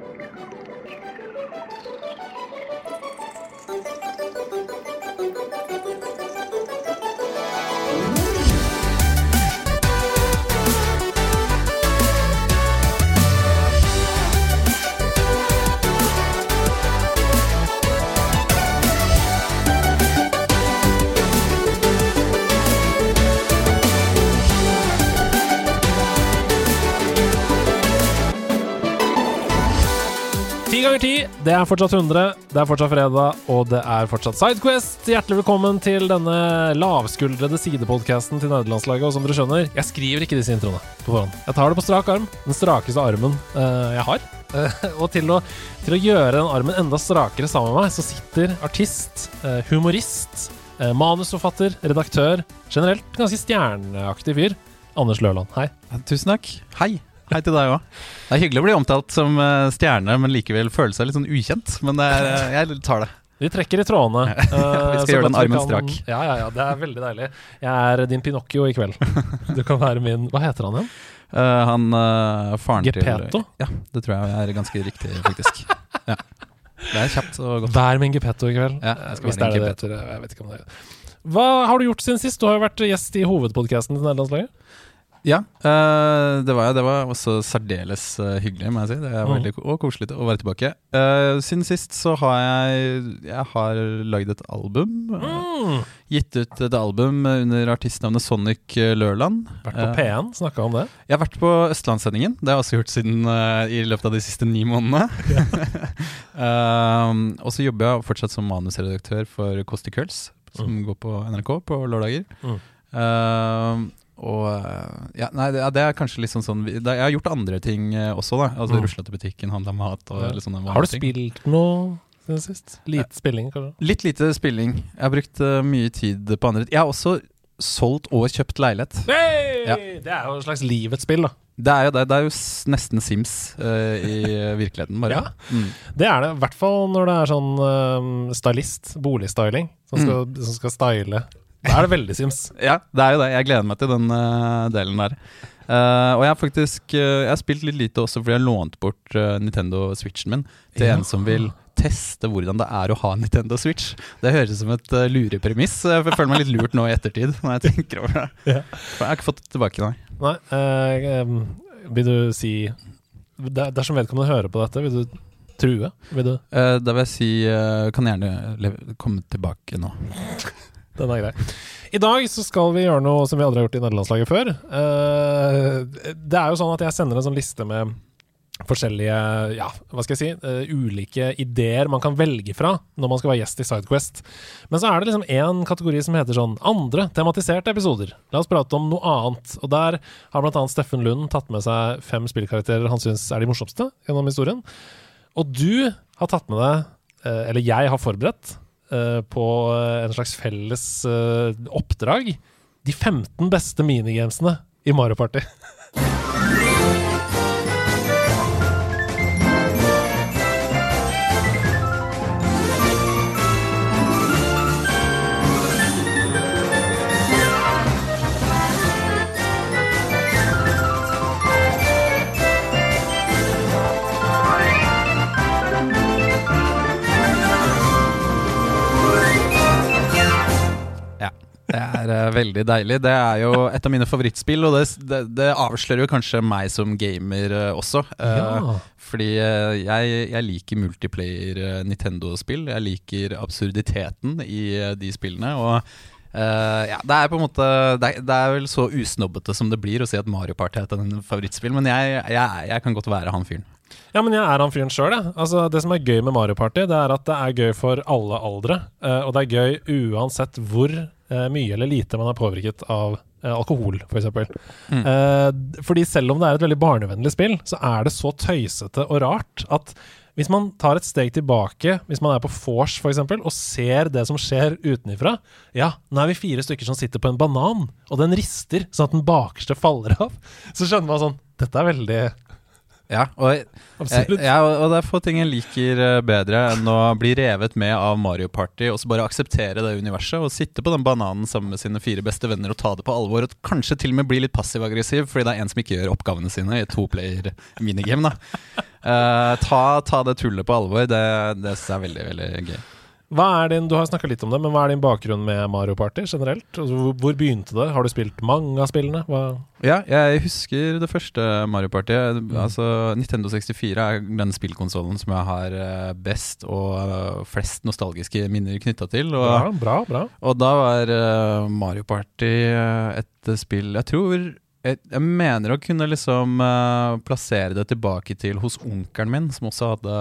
Thank you. Det er fortsatt 100, det er fortsatt fredag, og det er fortsatt Sidequest. Hjertelig velkommen til denne lavskuldrede sidepodkasten til nederlandslaget. Og som dere skjønner, jeg skriver ikke disse introene på forhånd. Jeg tar det på strak arm. Den strakeste armen uh, jeg har. Uh, og til å, til å gjøre den armen enda strakere sammen med meg, så sitter artist, uh, humorist, manusforfatter, redaktør, generelt ganske stjerneaktig fyr. Anders Løland, hei. Tusen takk. Hei. Hei til deg òg. Det er hyggelig å bli omtalt som eh, stjerne, men likevel føle seg litt sånn ukjent. Men det er, eh, jeg tar det. Vi trekker i trådene. Vi skal gjøre den armen strak. Ja, ja, ja, det er veldig deilig. Jeg er din Pinocchio i kveld. Du kan være min Hva heter han igjen? Uh, han uh, faren Geppetto? til Ja, det tror jeg er ganske riktig, faktisk. Ja. Det er kjapt og godt. Vær min Gepetto i kveld. Ja, jeg skal Hvis være det er det det heter. Jeg vet ikke om det er Hva har du gjort siden sist? Du har jo vært gjest i hovedpodkasten til nederlandslaget. Ja, uh, det, var, det var også særdeles uh, hyggelig, må jeg si. Det er Mm. veldig ko- og koselig å være tilbake. Uh, siden sist så har jeg Jeg har lagd et album. Mm. Gitt ut et album under artistnavnet Sonic Lørland. Vært på Eh, P1, snakka om det. Jeg har vært på Østlandssendingen. Det har jeg også gjort siden i løpet av de siste ni månedene. og så jobber jeg fortsatt som manusredaktør for Kåss til som går på NRK på lørdager. Mm. Um, og eh, ja, nei, det, er, det er kanskje litt sånn sånn Jeg har gjort andre ting eh, også, da. Altså Mm. Rusla til butikken, handla mat og Ja. litt sånne Har du ting. spilt noe siden sist? Lite spilling, kanskje? Litt lite spilling. Jeg har brukt uh, mye tid på andre Jeg har også solgt og kjøpt leilighet. Hey! Ja. Det er jo et slags livets spill, da. Det er jo, det, det er jo nesten Sims uh, i virkeligheten, bare. Ja. Mm. Det er det, i hvert fall når det er sånn um, stylist, boligstyling, som skal, som skal style. Da er det veldig Sims. Ja, det er jo det. Jeg gleder meg til den uh, delen der. Uh, og jeg har faktisk eh, Jeg har spilt litt lite også fordi jeg har lånt bort Nintendo Switchen min til Ja. en som vil teste hvordan det er å ha Nintendo Switch. Det høres ut som et uh, lurepremiss. Jeg føler meg litt lurt nå i ettertid. Når jeg tenker over det Ja. For Jeg har ikke fått det tilbake, nei. Nei, um, vil du si der, Dersom vedkommende hører på dette, vil du true? Vil du Uh, da vil jeg si uh, Kan gjerne komme tilbake nå. Den er grei. I dag så skal vi gjøre noe som vi aldri har gjort i nederlandslaget før. Eh, det er jo sånn at jeg sender en sånn liste med forskjellige, ja, hva skal jeg si, eh, ulike ideer man kan velge fra når man skal være gjest i Sidequest. Men så er det liksom én kategori som heter sånn andre tematiserte episoder. La oss prate om noe annet. Og der har annet Steffen Lund tatt med seg fem spillkarakterer han syns er de morsomste gjennom historien. Og du har tatt med deg, eh, eller jeg har forberedt, på eh, en slags felles eh, oppdrag. De 15 beste minigamesene i Mario Party. er veldig deilig. Det er jo et av mine favorittspill, og det, det, det avslører jo kanskje meg som gamer eh, også. Eh, Ja. Fordi eh, jeg, jeg liker multiplayer Nintendo-spill. Jeg liker absurditeten i de spillene. Og Uh, ja, det er på en måte det er, det er vel så usnobbete som det blir å si at Mario Party er et favorittspill, men jeg, jeg, jeg kan godt være han fyren. Ja, men jeg er han fyren sjøl, jeg. Altså, det som er gøy med Mario Party, det er at det er gøy for alle aldre. Uh, og det er gøy uansett hvor mye eller lite man er påvirket av eh, alkohol, f.eks. Mm. Uh, fordi selv om det er et veldig barnevennlig spill, så er det så tøysete og rart at hvis man tar et steg tilbake, hvis man er på vors f.eks., og ser det som skjer utenifra Ja, nå er vi fire stykker som sitter på en banan, og den rister sånn at den bakerste faller av. Så skjønner man sånn Dette er veldig Ja, og jeg, ja, og det er få ting jeg liker eh, bedre enn å bli revet med av Mario Party og så bare akseptere det universet og sitte på den bananen sammen med sine fire beste venner og ta det på alvor. Og kanskje til og med bli litt passiv-aggressiv fordi det er en som ikke gjør oppgavene sine i et toplayer minigame. da Eh, ta, ta det tullet på alvor. Det, det er veldig, veldig gøy. Hva er din, Du har snakka litt om det, men hva er din bakgrunn med Mario Party generelt? Altså, hvor, hvor begynte det? Har du spilt mange av spillene? Hva? Ja, jeg husker det første Mario Party. Altså, Nintendo 64 er den spillkonsollen som jeg har eh, best og eh, flest nostalgiske minner knytta til. Og, Bra, bra, bra. og da var eh, Mario Party et spill Jeg tror jeg, jeg mener å kunne liksom uh, plassere det tilbake til hos onkelen min, som også hadde,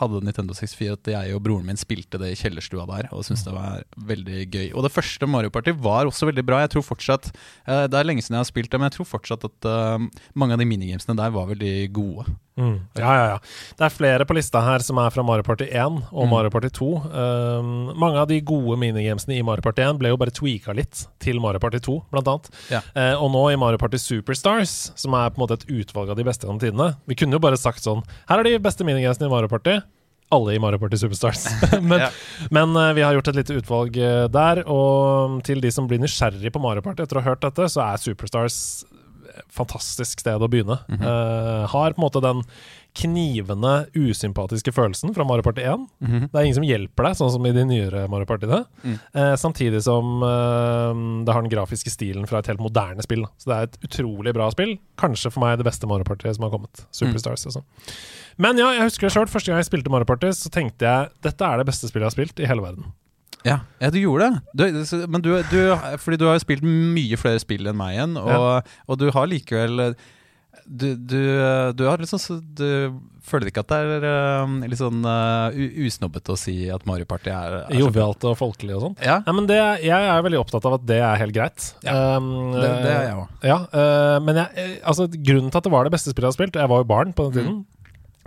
hadde Nintendo 64. At jeg og broren min spilte det i kjellerstua der, og syntes det var veldig gøy. Og det første Mario Party var også veldig bra. Jeg tror fortsatt uh, Det er lenge siden jeg har spilt det, men jeg tror fortsatt at uh, mange av de minigamesene der var veldig gode. Mm. Ja, ja, ja. Det er flere på lista her som er fra Mario Party 1 og Mm. Mario Party 2. Um, mange av de gode minigamesene i Mario Party 1 ble jo bare tweaka litt til Mario Party 2, blant annet. Ja. Uh, og nå i Mario Party Superstars, som er på en måte et utvalg av de beste gjennom tidene Vi kunne jo bare sagt sånn Her er de beste minigamesene i Mario Party. Alle i Mario Party Superstars. men Ja. men uh, vi har gjort et lite utvalg uh, der, og til de som blir nysgjerrig på Mario Party etter å ha hørt dette, så er Superstars fantastisk sted å begynne. Mm -hmm. uh, har på en måte den knivende, usympatiske følelsen fra Mario Party 1. Mhm. Det er ingen som hjelper deg, sånn som i de nyere Mario Partyene. Mm. Uh, samtidig som uh, det har den grafiske stilen fra et helt moderne spill. da. Så det er et utrolig bra spill. Kanskje for meg det beste Mario Party som har kommet. Superstars og sånn. Men ja, jeg husker det sjøl. Første gang jeg spilte Mario Party, så tenkte jeg dette er det beste spillet jeg har spilt i hele verden. Ja, ja du gjorde det. Du, men du, du, fordi du har jo spilt mye flere spill enn meg igjen, og, og du har likevel du, du, du har liksom Du føler ikke at det er eh, litt sånn uh, usnobbete å si at Mario Party er, er Jovialt og folkelig og sånn. Ja, ja. men det, jeg er veldig opptatt av at det er helt greit. Um, det, det er jeg òg. Ja, uh, men jeg, eh, altså, grunnen til at det var det beste spillet jeg har spilt Jeg var jo barn på den tiden.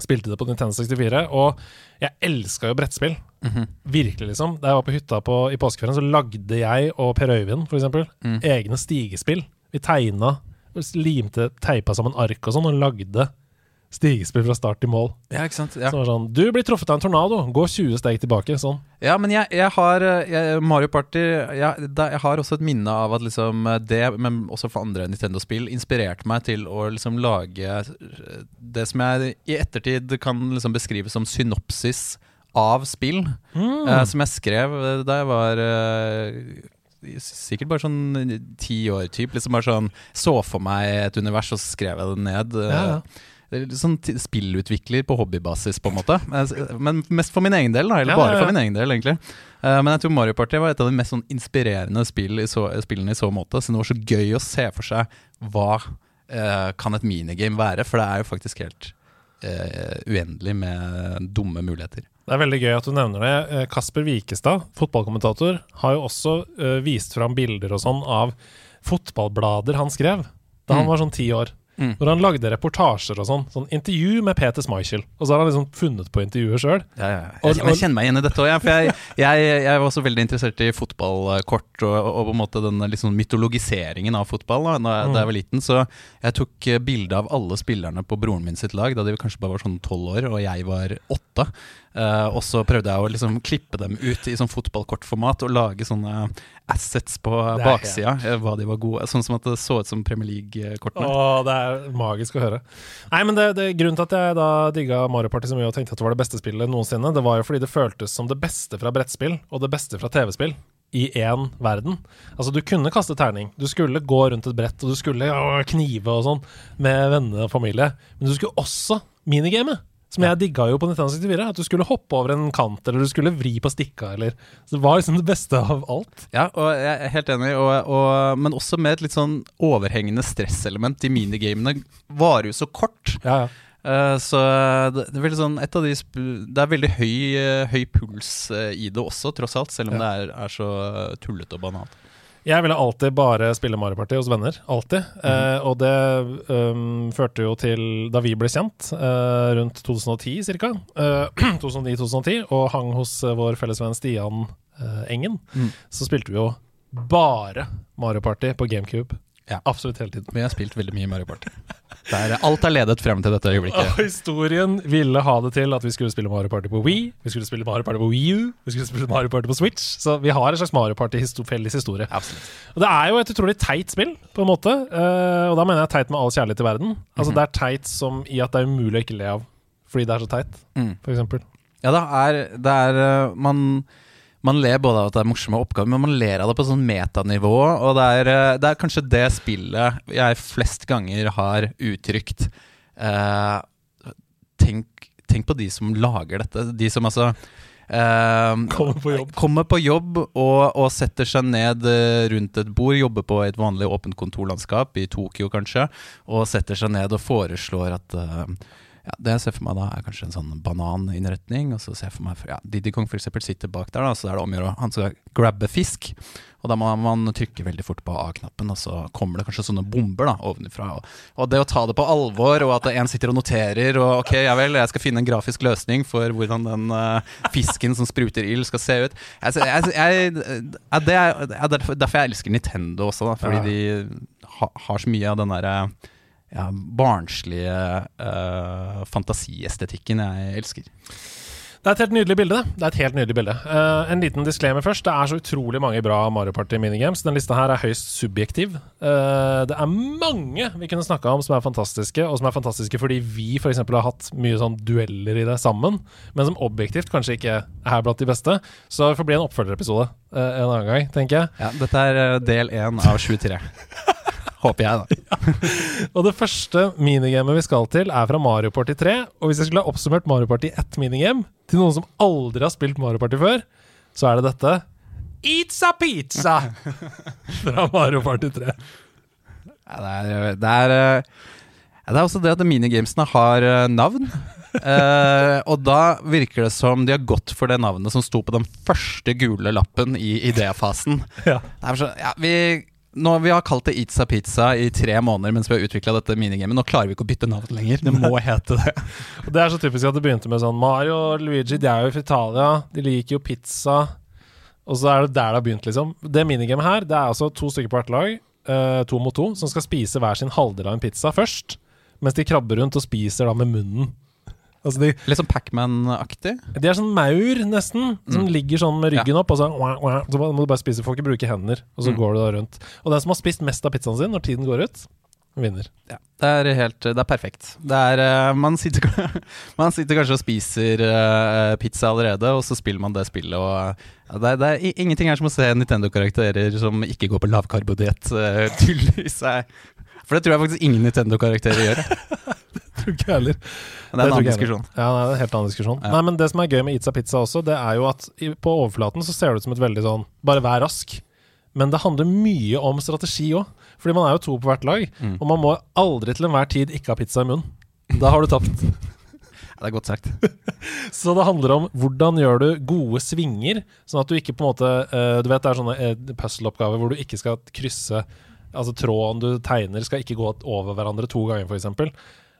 Spilte det på Nintendo 64, og jeg elska jo brettspill. Mhm. Virkelig, liksom. Da jeg var på hytta på, i påskeferien, så lagde jeg og Per Øyvind, for eksempel, Mm. egne stigespill. Vi tegna, limte, teipa sammen ark og sånn, og lagde stigespill fra start til mål. Ja, ikke sant? Ja. Så var sånn Du blir truffet av en tornado, gå 20 steg tilbake. Sånn. Ja, men jeg, jeg har eh, jeg, Mario Party jeg, da, jeg har også et minne av at liksom det, men også for andre Nintendo-spill, inspirerte meg til å liksom lage eh, det som jeg i ettertid kan liksom beskrive som synopsis av spill. Mm. eh, som jeg skrev eh, da jeg var eh, Sikkert bare sånn ti år, typ. Liksom bare sånn Så for meg et univers, og så skrev jeg det ned. Ja, ja. Sånn spillutvikler på hobbybasis, på en måte. Men mest for min egen del, da. Eller Ja, bare ja, ja. for min egen del, egentlig. Men jeg tror Mario Party var et av de mest sånn inspirerende spill i så, spillene i så måte. Så det var så gøy å se for seg hva eh, kan et minigame være, for det er jo faktisk helt eh, uendelig med dumme muligheter. Det er veldig gøy at du nevner det. Eh, Kasper Wikestad, fotballkommentator, har jo også uh, vist fram bilder og sånn av fotballblader han skrev da han Mm. var sånn ti år. Mm. Når han lagde reportasjer og sånn. Sånn intervju med Peter Schmeichel. Og så har han liksom funnet på intervjuet sjøl. Ja, ja. Jeg, jeg kjenner meg igjen i dette òg, for jeg, jeg, jeg var også veldig interessert i fotballkort og, og på en måte den liksom mytologiseringen av fotball da, da, jeg var liten. Så jeg tok eh, bilde av alle spillerne på broren min sitt lag da de kanskje bare var sånn tolv år, og jeg var åtte. Eh, og så prøvde jeg å liksom klippe dem ut i sånn fotballkortformat og lage sånne assets på baksida. eh, Hva de var gode Sånn som at det så ut som Premier League-kortene. Åh, det er magisk å høre. Nei, men det, det Grunnen til at jeg da digga Mario Party så mye og tenkte at det var det beste spillet noensinne, det var jo fordi det føltes som det beste fra brettspill og det beste fra TV-spill i én verden. Altså, du kunne kaste terning, du skulle gå rundt et brett, og du skulle knive og sånn med venner og familie, men du skulle også minigame. Som jeg digga jo på 1964. At du skulle hoppe over en kant, eller du skulle vri på stikka, eller Så det var liksom det beste av alt. Ja, og jeg er helt enig, og, og, men også med et litt sånn overhengende stresselement. De minigamene varer jo så kort. Ja, ja. Uh, så det, det er sånn de Det er veldig høy, uh, høy puls uh, i det også, tross alt. Selv om det er, er så tullete og banalt. Jeg ville alltid bare spille Mario Party hos venner. Alltid. eh, og det um, førte jo til, da vi ble kjent, eh, rundt 2010 ca., 2009-2010, og hang hos eh, vår felles venn Stian eh, Engen, Mm. så spilte vi jo bare Mario Party på GameCube. Ja. Absolutt hele tiden. Vi har spilt veldig mye Mario Party. Det er, alt er ledet frem til dette øyeblikket. Og historien ville ha det til at vi skulle spille Mario Party på Wii, vi skulle spille Mario Party på Wii U, vi skulle spille Mario Party på Switch. Så vi har en slags Mario Party-felles historie. Absolutt. Og Det er jo et utrolig teit spill, på en måte. eh, og da mener jeg teit med all kjærlighet i verden. Altså Mhm. Det er teit som i at det er umulig å ikke le av. fordi det er så teit, Mm. for eksempel. Ja, det er, det er eh, man, man ler både av at det er morsomme oppgaver, men man ler av det på sånn metanivå. Og det er, eh, det er kanskje det spillet jeg flest ganger har uttrykt. Eh, tenk, tenk på de som lager dette. De som altså eh, Kommer på jobb. Kommer på jobb og, og setter seg ned eh, rundt et bord, jobber på et vanlig åpent kontorlandskap, i Tokyo kanskje, og setter seg ned og foreslår at eh, ja, Det jeg ser for meg da, er kanskje en sånn bananinnretning. Og så ser jeg for meg ja, Didi Kong for eksempel sitter bak der, da, så er det om å gjøre Han skal grabbe fisk. Og da må man trykke veldig fort på A-knappen, og så kommer det kanskje sånne bomber da, ovenfra. Og, og det å ta det på alvor, og at en sitter og noterer, og ok, ja vel, jeg skal finne en grafisk løsning for hvordan den uh, fisken som spruter ild, skal se ut. Jeg, jeg, jeg, det er derfor, derfor jeg elsker Nintendo også, da, fordi de ha, har så mye av den derre ja, barnslige uh, fantasiestetikken jeg elsker. Det er et helt nydelig bilde. det. Det er et helt nydelig bilde. Uh, en liten disclaimer først. Det er så utrolig mange bra Mario Party minigames. Den lista her er høyst subjektiv. Uh, det er mange vi kunne snakka om som er fantastiske, og som er fantastiske fordi vi f.eks. har hatt mye sånn dueller i det sammen, men som objektivt kanskje ikke er blant de beste. Så det får bli en oppfølgerepisode uh, en annen gang, tenker jeg. Ja, dette er del én av 23. Håper jeg, da. Og det første minigamet vi skal til, er fra Mario Party 3. Og hvis jeg skulle ha oppsummert Mario Party 1 minigame til noen som aldri har spilt Mario Party før, så er det dette. Eats a pizza! fra Mario Party 3. Ja, det, er, det, er, eh, det er også det at minigamesene har eh, navn. Eh, og da virker det som de har gått for det navnet som sto på den første gule lappen i idéfasen. Ja. Er så, ja, vi, nå, vi har kalt det Itza Pizza i tre måneder mens vi har utvikla dette minigamet. Nå klarer vi ikke å bytte navn lenger. Det må hete det. Og Det er så typisk at det begynte med sånn Mario og Luigi de er jo fra Italia, de liker jo pizza. Og så er det der det har begynt, liksom. Det minigamet her, det er altså to stykker på hvert lag, eh, to mot to, som skal spise hver sin halvdel av en pizza først. Mens de krabber rundt og spiser da med munnen. Altså de, Litt sånn Pacman-aktig. de er sånn maur, nesten, som Mm. ligger sånn med ryggen opp, og så, så må du bare spise. Får ikke bruke hender, og så Mm. går du da rundt. Og den som har spist mest av pizzaen sin når tiden går ut, vinner. Ja, det er helt Det er perfekt. Det er eh, Man sitter, man sitter kanskje og spiser eh, pizza allerede, og så spiller man det spillet, og det, er, det er ingenting her som å se Nintendo-karakterer som ikke går på lavkarbodiett, uh, tulle i seg. For det tror jeg faktisk ingen Nintendo-karakterer gjør. Tror ikke jeg heller. Det er en annen diskusjon. Ja, nei, det er en helt annen diskusjon. Ja. Nei, men Det som er gøy med Itza Pizza også, det er jo at i, på overflaten så ser det ut som et veldig sånn Bare vær rask. Men det handler mye om strategi òg. Fordi man er jo to på hvert lag, Mm. og man må aldri til enhver tid ikke ha pizza i munnen. Da har du tapt. Ja, det er godt sagt. Så det handler om hvordan gjør du gode svinger, sånn at du ikke på en måte eh, Du vet det er sånne eh, puzzle-oppgaver hvor du ikke skal krysse Altså tråden du tegner skal ikke gå over hverandre to ganger, f.eks.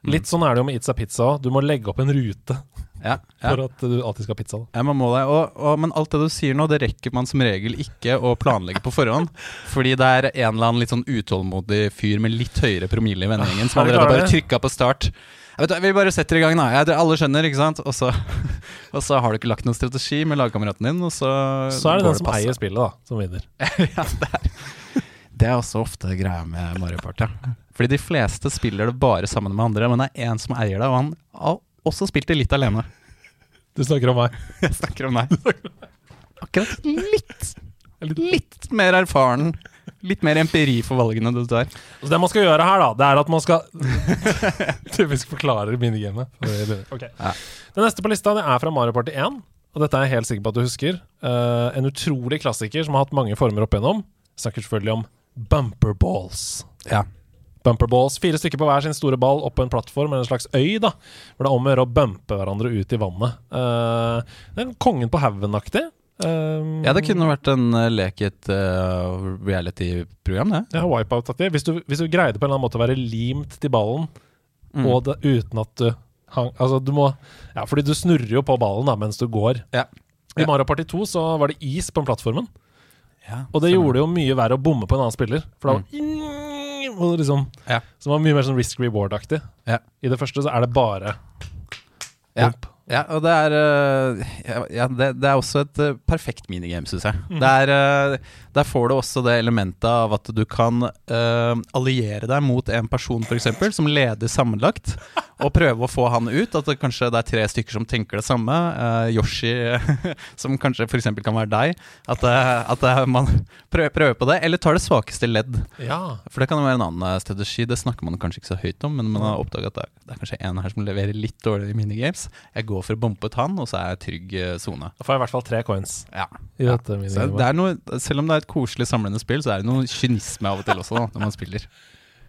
Litt sånn er det jo med It's a Pizza òg. Du må legge opp en rute Ja, ja. for at du alltid skal ha pizza. Ja, man må det. Og, og, men alt det du sier nå, det rekker man som regel ikke å planlegge på forhånd. Fordi det er en eller annen litt sånn utålmodig fyr med litt høyere promille i vendingen som Er allerede bare trykka på start. Jeg vet, vi bare setter i gang, da. Jeg, alle skjønner, ikke sant? Og så, og så har du ikke lagt noen strategi med lagkameraten din, og så Så er det den som passe. eier spillet, da, som vinner. ja, det, er, det er også ofte greia med Mario Party. Fordi de fleste spiller det bare sammen med andre, men det er én som eier det, og han har også spilt det litt alene. Du snakker om meg. Jeg snakker om deg. Akkurat litt, litt mer erfaren. Litt mer empiri for valgene du tar. Så det man skal gjøre her, da, det er at man skal Typisk forklarer minigamet. Ok. Ja. Det neste på lista det er fra Mario Party 1. Og dette er jeg helt sikker på at du husker. Uh, en utrolig klassiker som har hatt mange former opp igjennom. Snakker selvfølgelig om bumper balls. Ja. Bumper balls, Fire stykker på hver sin store ball oppå en plattform eller en slags øy. da Hvor det er om å gjøre å bumpe hverandre ut i vannet. Uh, det er Kongen på haugen-aktig. Um, ja, det kunne vært en uh, lek i et uh, reality-program, det. Ja, wipeout-aktig. Hvis, hvis du greide på en eller annen måte å være limt til ballen, Mm. og det, uten at du hang Altså, du må Ja, fordi du snurrer jo på ballen da mens du går. Ja. I Ja. Mario Party 2 så var det is på plattformen, Ja, og det stemmer. gjorde det jo mye verre å bomme på en annen spiller. For da var og liksom, Ja. som var mye mer sånn risk reward-aktig. Ja. I det første så er det bare Ja. Ja, og det er, øh, ja, det, det er også et øh, perfekt minigame, syns jeg. Mm. er, øh, der får du også det elementet av at du kan uh, alliere deg mot en person for eksempel, som leder sammenlagt, og prøve å få han ut. At det kanskje det er tre stykker som tenker det samme. Uh, Yoshi, som kanskje f.eks. kan være deg. At, at man prøver, prøver på det, eller tar det svakeste ledd. Ja. For det kan jo være en annen strategi. Det snakker man kanskje ikke så høyt om, men man har oppdaget at det er, det er kanskje en her som leverer litt dårligere minigames. Jeg går for å bompe ut han, og så er jeg trygg øh, sone. Da får jeg i hvert fall tre coins Ja. i Ja. dette Så det er noe, selv om det er et koselig samlende spill, så er det noe kynisme av og til også, da, når man spiller.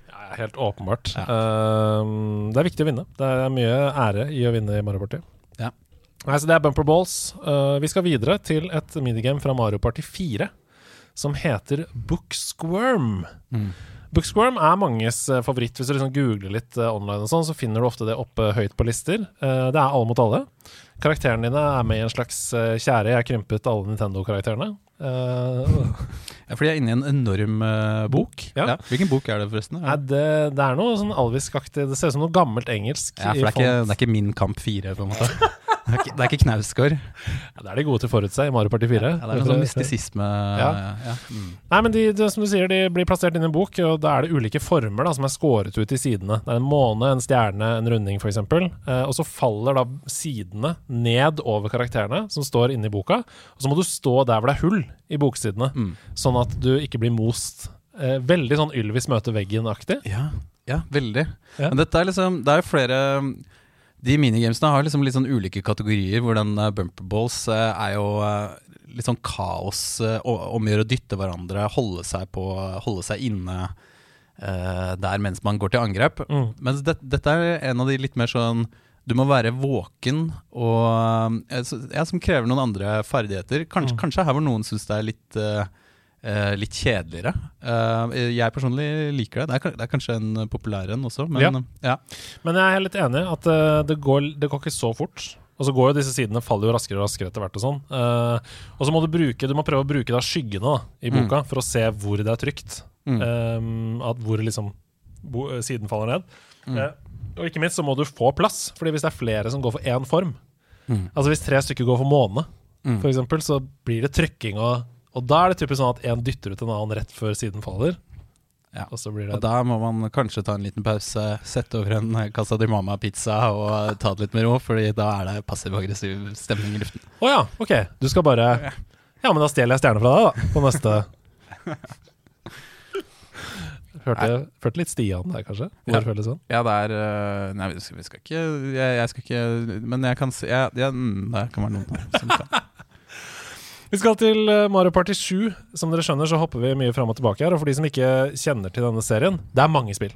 Ja, helt åpenbart. Ja. Uh, det er viktig å vinne. Det er mye ære i å vinne i Mario Party. Ja. Nei, så det er Bumper Balls. Uh, vi skal videre til et minigame fra Mario Party 4 som heter Book Squirm. Book Squirm er manges eh, favoritt. Hvis du liksom googler litt eh, online, og sånn, så finner du ofte det oppe høyt på lister. Eh, det er alle mot alle. Karakterene dine er med i en slags uh, Kjære, jeg har krympet alle Nintendo-karakterene. Uh, Ja, fordi jeg er inne i en enorm uh, bok. Ja. Hvilken bok er det, forresten? Nei, det, det er noe sånn alviskaktig Det ser ut som noe gammelt engelsk. Ja, for det er, ikke, det er ikke Min kamp 4, på en måte. Det er ikke, det er ikke Knausgård. Ja, det er de gode til å forutse i Mario Party 4. Ja, det er noe sånn mystisisme Ja. ja. Mm. Nei, men de, de, som du sier, de blir plassert inn i en bok, og da er det ulike former da, som er skåret ut i sidene. Det er en måne, en stjerne, en runding f.eks. Eh, og så faller da sidene ned over karakterene som står inne i boka, og så må du stå der hvor det er hull i boksidene, Mm. sånn at du ikke blir most. Eh, veldig sånn Ylvis møter veggen-aktig. Ja, ja, veldig. Ja. Men dette er liksom Det er jo flere De minigamesene har liksom litt sånn ulike kategorier, hvor den eh, bumper balls eh, er jo eh, litt sånn kaos å- å dytte hverandre, holde seg på Holde seg inne Uh, der mens man går til angrep. Mm. Mens det, dette er en av de litt mer sånn du må være våken og eh, ja, Som krever noen andre ferdigheter. Kanskje, Mm. kanskje her hvor noen syns det er litt eh, litt kjedeligere. Uh, jeg personlig liker det. Det er, det er kanskje en populær en også, men Ja. ja. Men jeg er litt enig at uh, det, går, det går ikke så fort. Og så går jo disse sidene faller jo raskere og raskere etter hvert. Og sånn Eh, Og så må du bruke Du må prøve å bruke da skyggene da, i boka for å se hvor det er trygt. Mm. Eh, at hvor liksom bo, siden faller ned. Mm. Eh, og ikke minst så må du få plass, Fordi hvis det er flere som går for én form Mm. Altså hvis tre stykker går for måne, Mm. for eksempel, så blir det trykking, og, og da er det typisk sånn at én dytter ut en annen rett før siden faller. Ja. Og så blir det Og da må man kanskje ta en liten pause, sette over en Casa di Mama-pizza og ta det litt med ro, Fordi da er det passiv-aggressiv stemning i luften. Å ja, ok. Du skal bare Ja, men da stjeler jeg stjerne fra deg, da. På neste Hørte, hørte litt Stian der, kanskje? Hvor Ja. føles sånn? Ja, det er øh, Nei, vi skal, vi skal ikke jeg, jeg skal ikke Men jeg kan se ja, mm, Det kan være noen som kan Vi skal til eh, Mario Party 7. Som dere skjønner, så hopper vi mye fram og tilbake her. Og for de som ikke kjenner til denne serien, det er mange spill.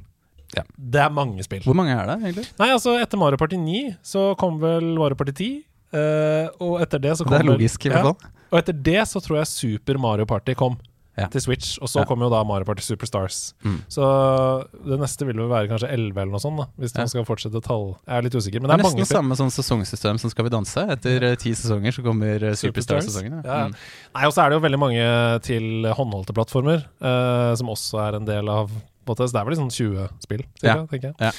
Ja. Det er mange spill. Hvor mange er det, egentlig? Nei, altså, etter Mario Party 9 så kom vel Mario Party 10. eh, og etter det så kom Det er vel- logisk, i hvert fall. Og etter det så tror jeg Super Mario Party kom Ja. til Switch. Og så Ja. kommer jo da Mario Party Superstars. Mm. Så det neste vil vel være kanskje 11 eller noe sånt, da hvis Ja. man skal fortsette tall. Jeg er litt usikker. Men Det er, det er nesten samme sånn sesongsystem som Skal vi danse. Etter eh, ti sesonger så kommer eh, Superstar-sesongen. Ja. Mm. Nei, og så er det jo veldig mange til håndholdte plattformer, uh, som også er en del av måte, Så det er vel liksom 20 spill, cirka, tenker jeg. Ja.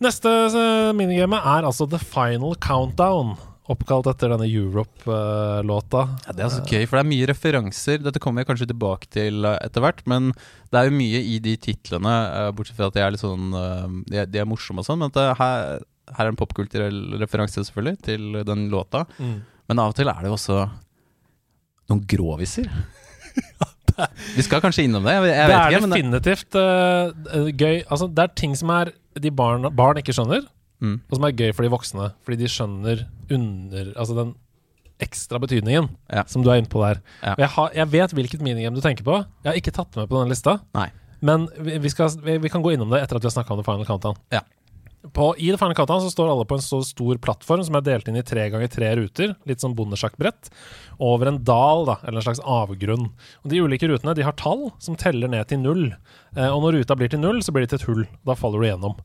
Neste minigame er altså The Final Countdown. Oppkalt etter denne Europe-låta. Ja, det er så gøy, for det er mye referanser. Dette kommer jeg kanskje tilbake til eh, etter hvert, men det er jo mye i de titlene, eh, bortsett fra at de er litt sånn eh, De er, de er morsomme og sånn, men at det her, her er en popkulturell referanse, selvfølgelig, til den låta. Mm. Men av og til er det jo også noen gråviser. Vi skal kanskje innom det. Jeg, jeg det er ikke, det, definitivt eh, gøy. Altså, det er ting som er de barn, barn ikke skjønner, mm, og som er gøy for de voksne. Fordi de skjønner under Altså den ekstra betydningen Ja. som du er inne på der. Ja. Jeg, har, jeg vet hvilket minigame du tenker på. Jeg har ikke tatt det med på denne lista. Nei. Men vi, vi, skal, vi, vi kan gå innom det etter at vi har snakka om det Final Countdown. Ja. På, I det Final Countdown så står alle på en så stor plattform som er delt inn i tre ganger tre ruter, litt som bondesjakkbrett, over en dal, da, eller en slags avgrunn. Og De ulike rutene de har tall som teller ned til null. Eh, og når ruta blir til null, så blir det til et hull. Da faller du gjennom.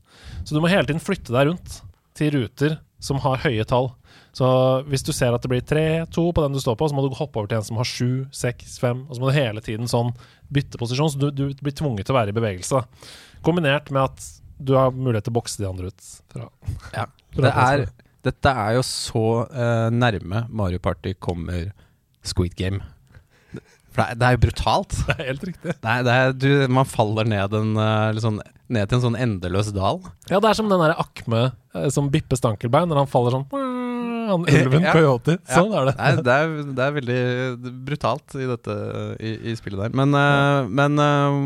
Så du må hele tiden flytte deg rundt til ruter som har høye tall. Så hvis du ser at det blir tre, to på den du står på, så må du hoppe over til en som har sju, seks, fem, og så må du hele tiden sånn bytte posisjon, så du, du blir tvunget til å være i bevegelse. Kombinert med at du har mulighet til å bokse de andre ut. Fra, ja. det, er, Dette er jo så uh, nærme Mario Party kommer Squid Game. For det er, det er jo brutalt. Det er helt riktig. Nei, er, du, man faller ned, en, uh, sånn, ned til en sånn endeløs dal. Ja, det er som den der Akme uh, som bipper stankelbein når han faller sånn Han ulven Ja. coyote. Sånn er det. Nei, det er, det er veldig brutalt i dette i, i spillet der. Men, eh, men eh,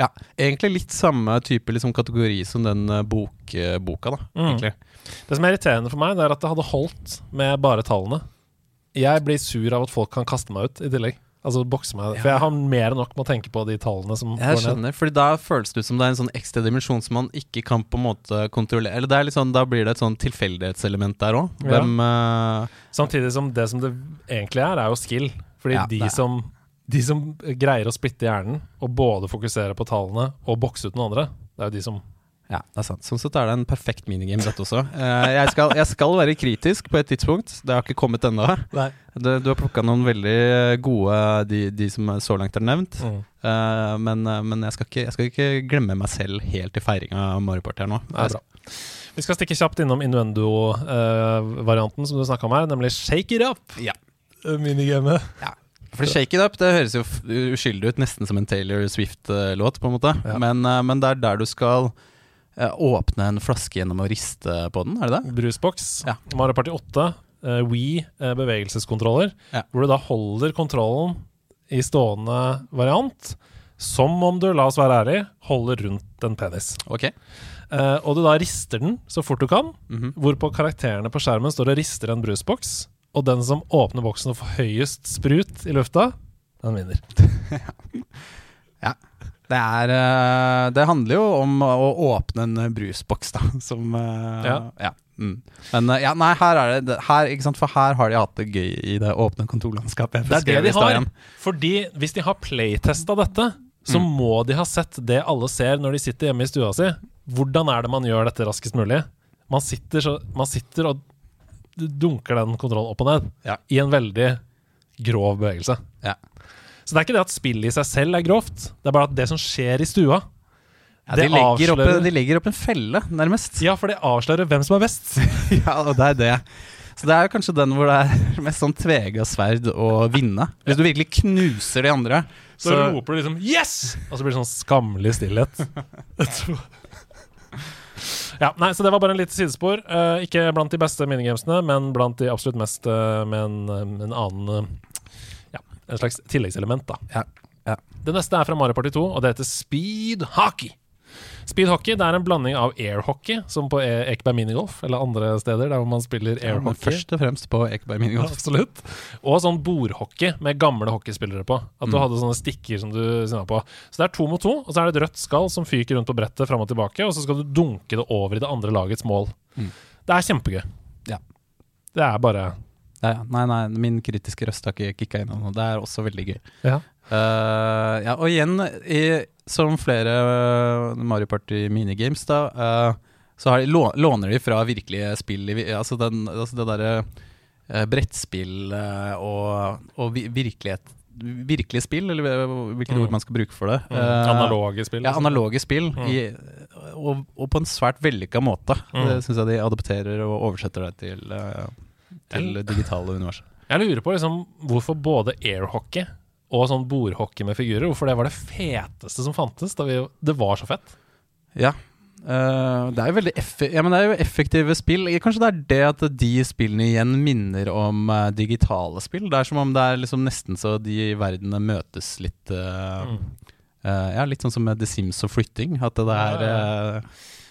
ja, egentlig litt samme type liksom, kategori som den eh, bok, eh, boka, da. Mm. Egentlig. Det som er irriterende for meg, det er at det hadde holdt med bare tallene. Jeg blir sur av at folk kan kaste meg ut i tillegg. Altså bokse meg. For jeg har mer enn nok med å tenke på de tallene som Jeg går ned. skjønner, Fordi da føles det ut som det er en sånn ekstra dimensjon som man ikke kan på en måte kontrollere. Eller det er litt sånn, Da blir det et sånn tilfeldighetselement der òg. Ja. Eh, Samtidig som det som det egentlig er, er jo skill. Fordi Ja, de, som, de som greier å splitte hjernen og både fokusere på tallene og bokse ut noen andre, det er jo de som Ja, det er sant. Sånn sett er det en perfekt minigame, dette også. Eh, jeg, skal, jeg skal være kritisk på et tidspunkt. Det har ikke kommet ennå. Du, du har plukka noen veldig gode, de, de som så langt er nevnt. mm. Eh, men eh, men jeg, skal ikke, jeg skal ikke glemme meg selv helt i feiringa av Mario Party her nå. Det er bra. Vi skal stikke kjapt innom Innuendo-varianten som du snakka om her, nemlig Shake It Up. Ja. minigamet. Minigamet. For Shake It Up det høres jo uskyldig ut, nesten som en Taylor Swift-låt, på en måte. Ja. Men, eh, men det er der du skal eh, åpne en flaske gjennom å riste på den, er det det? Brusboks. Ja. Mario Party 8. Uh, We bevegelseskontroller. Ja. Hvor du da holder kontrollen i stående variant, som om du, la oss være ærlig, holder rundt en penis. Ok. Uh, og du da rister den så fort du kan, Mhm. hvorpå karakterene på skjermen står og rister en brusboks. Og den som åpner boksen og får høyest sprut i lufta, den vinner. Det, er, eh, det handler jo om å åpne en eh, brusboks, da. Som Ja. Ja. Mm. Men eh, ja, nei, her er det her? For her har de hatt det gøy i det åpne kontorlandskapet. Det er det de har. Fordi hvis de har playtesta dette, så Mm. må de ha sett det alle ser når de sitter hjemme i stua si. Hvordan er det man gjør dette raskest mulig? Man sitter, så, man sitter og dunker den kontrollen opp og ned Ja. i en veldig grov bevegelse. Ja. Så det er ikke det at spillet i seg selv er grovt, det er bare at det som skjer i stua Ja, de, legger opp, de legger opp en felle, nærmest. Ja, for det avslører hvem som er best. Ja, og det er det. Så det er jo kanskje den hvor det er mest sånn tvega sverd å vinne. Hvis du virkelig knuser de andre, Så, så, roper du liksom 'yes!' Og så blir det sånn skammelig stillhet. ja, nei, Så det var bare en liten sidespor. Uh, ikke blant de beste minigamesene, men blant de absolutt mest uh, med en, eh, en annen uh, Ja, en slags tilleggselement, da. Ja, ja. Det neste er fra Mario Party 2, og det heter Speed Hockey. Speed hockey det er en blanding av airhockey, som på E- Ekeberg minigolf, eller andre steder der hvor man spiller airhockey. ja, først og fremst på Ekeberg minigolf. absolutt. Og sånn bordhockey med gamle hockeyspillere på. At du Mm. hadde sånne stikker som du sinna på. Så det er to mot to, og så er det et rødt skall som fyker rundt på brettet fram og tilbake, og så skal du dunke det over i det andre lagets mål. Mm. Det er kjempegøy. Ja. Det er bare Ja, ja. Nei, nei, min kritiske røst har ikke kicka inn ennå. Det er også veldig gøy. Ja. Eh, ja, og igjen, i, som flere eh, Mario Party minigames, da, uh, så har de, lå- låner de fra virkelige spill. Altså, den, altså det derre uh, brettspill og, og virkelighet Virkelige spill, eller hvilket Mm. ord man skal bruke for det. mm, analoge spill. Ja, liksom. analoge spill. Mm. I, og, og på en svært vellykka måte. Mm. Det syns jeg de adopterer og oversetter det til, til digitale universet. Jeg lurer på liksom hvorfor både airhockey og sånn bordhockey med figurer, hvorfor det var det feteste som fantes. Da vi, det var så fett. Ja. Uh, det, er ja, men det er jo effektive spill. Kanskje det er det at de spillene igjen minner om uh, digitale spill. Det er som om det er liksom nesten så de verdenene møtes litt uh, Mm. Ja, litt sånn som med The Sims og flytting. At det er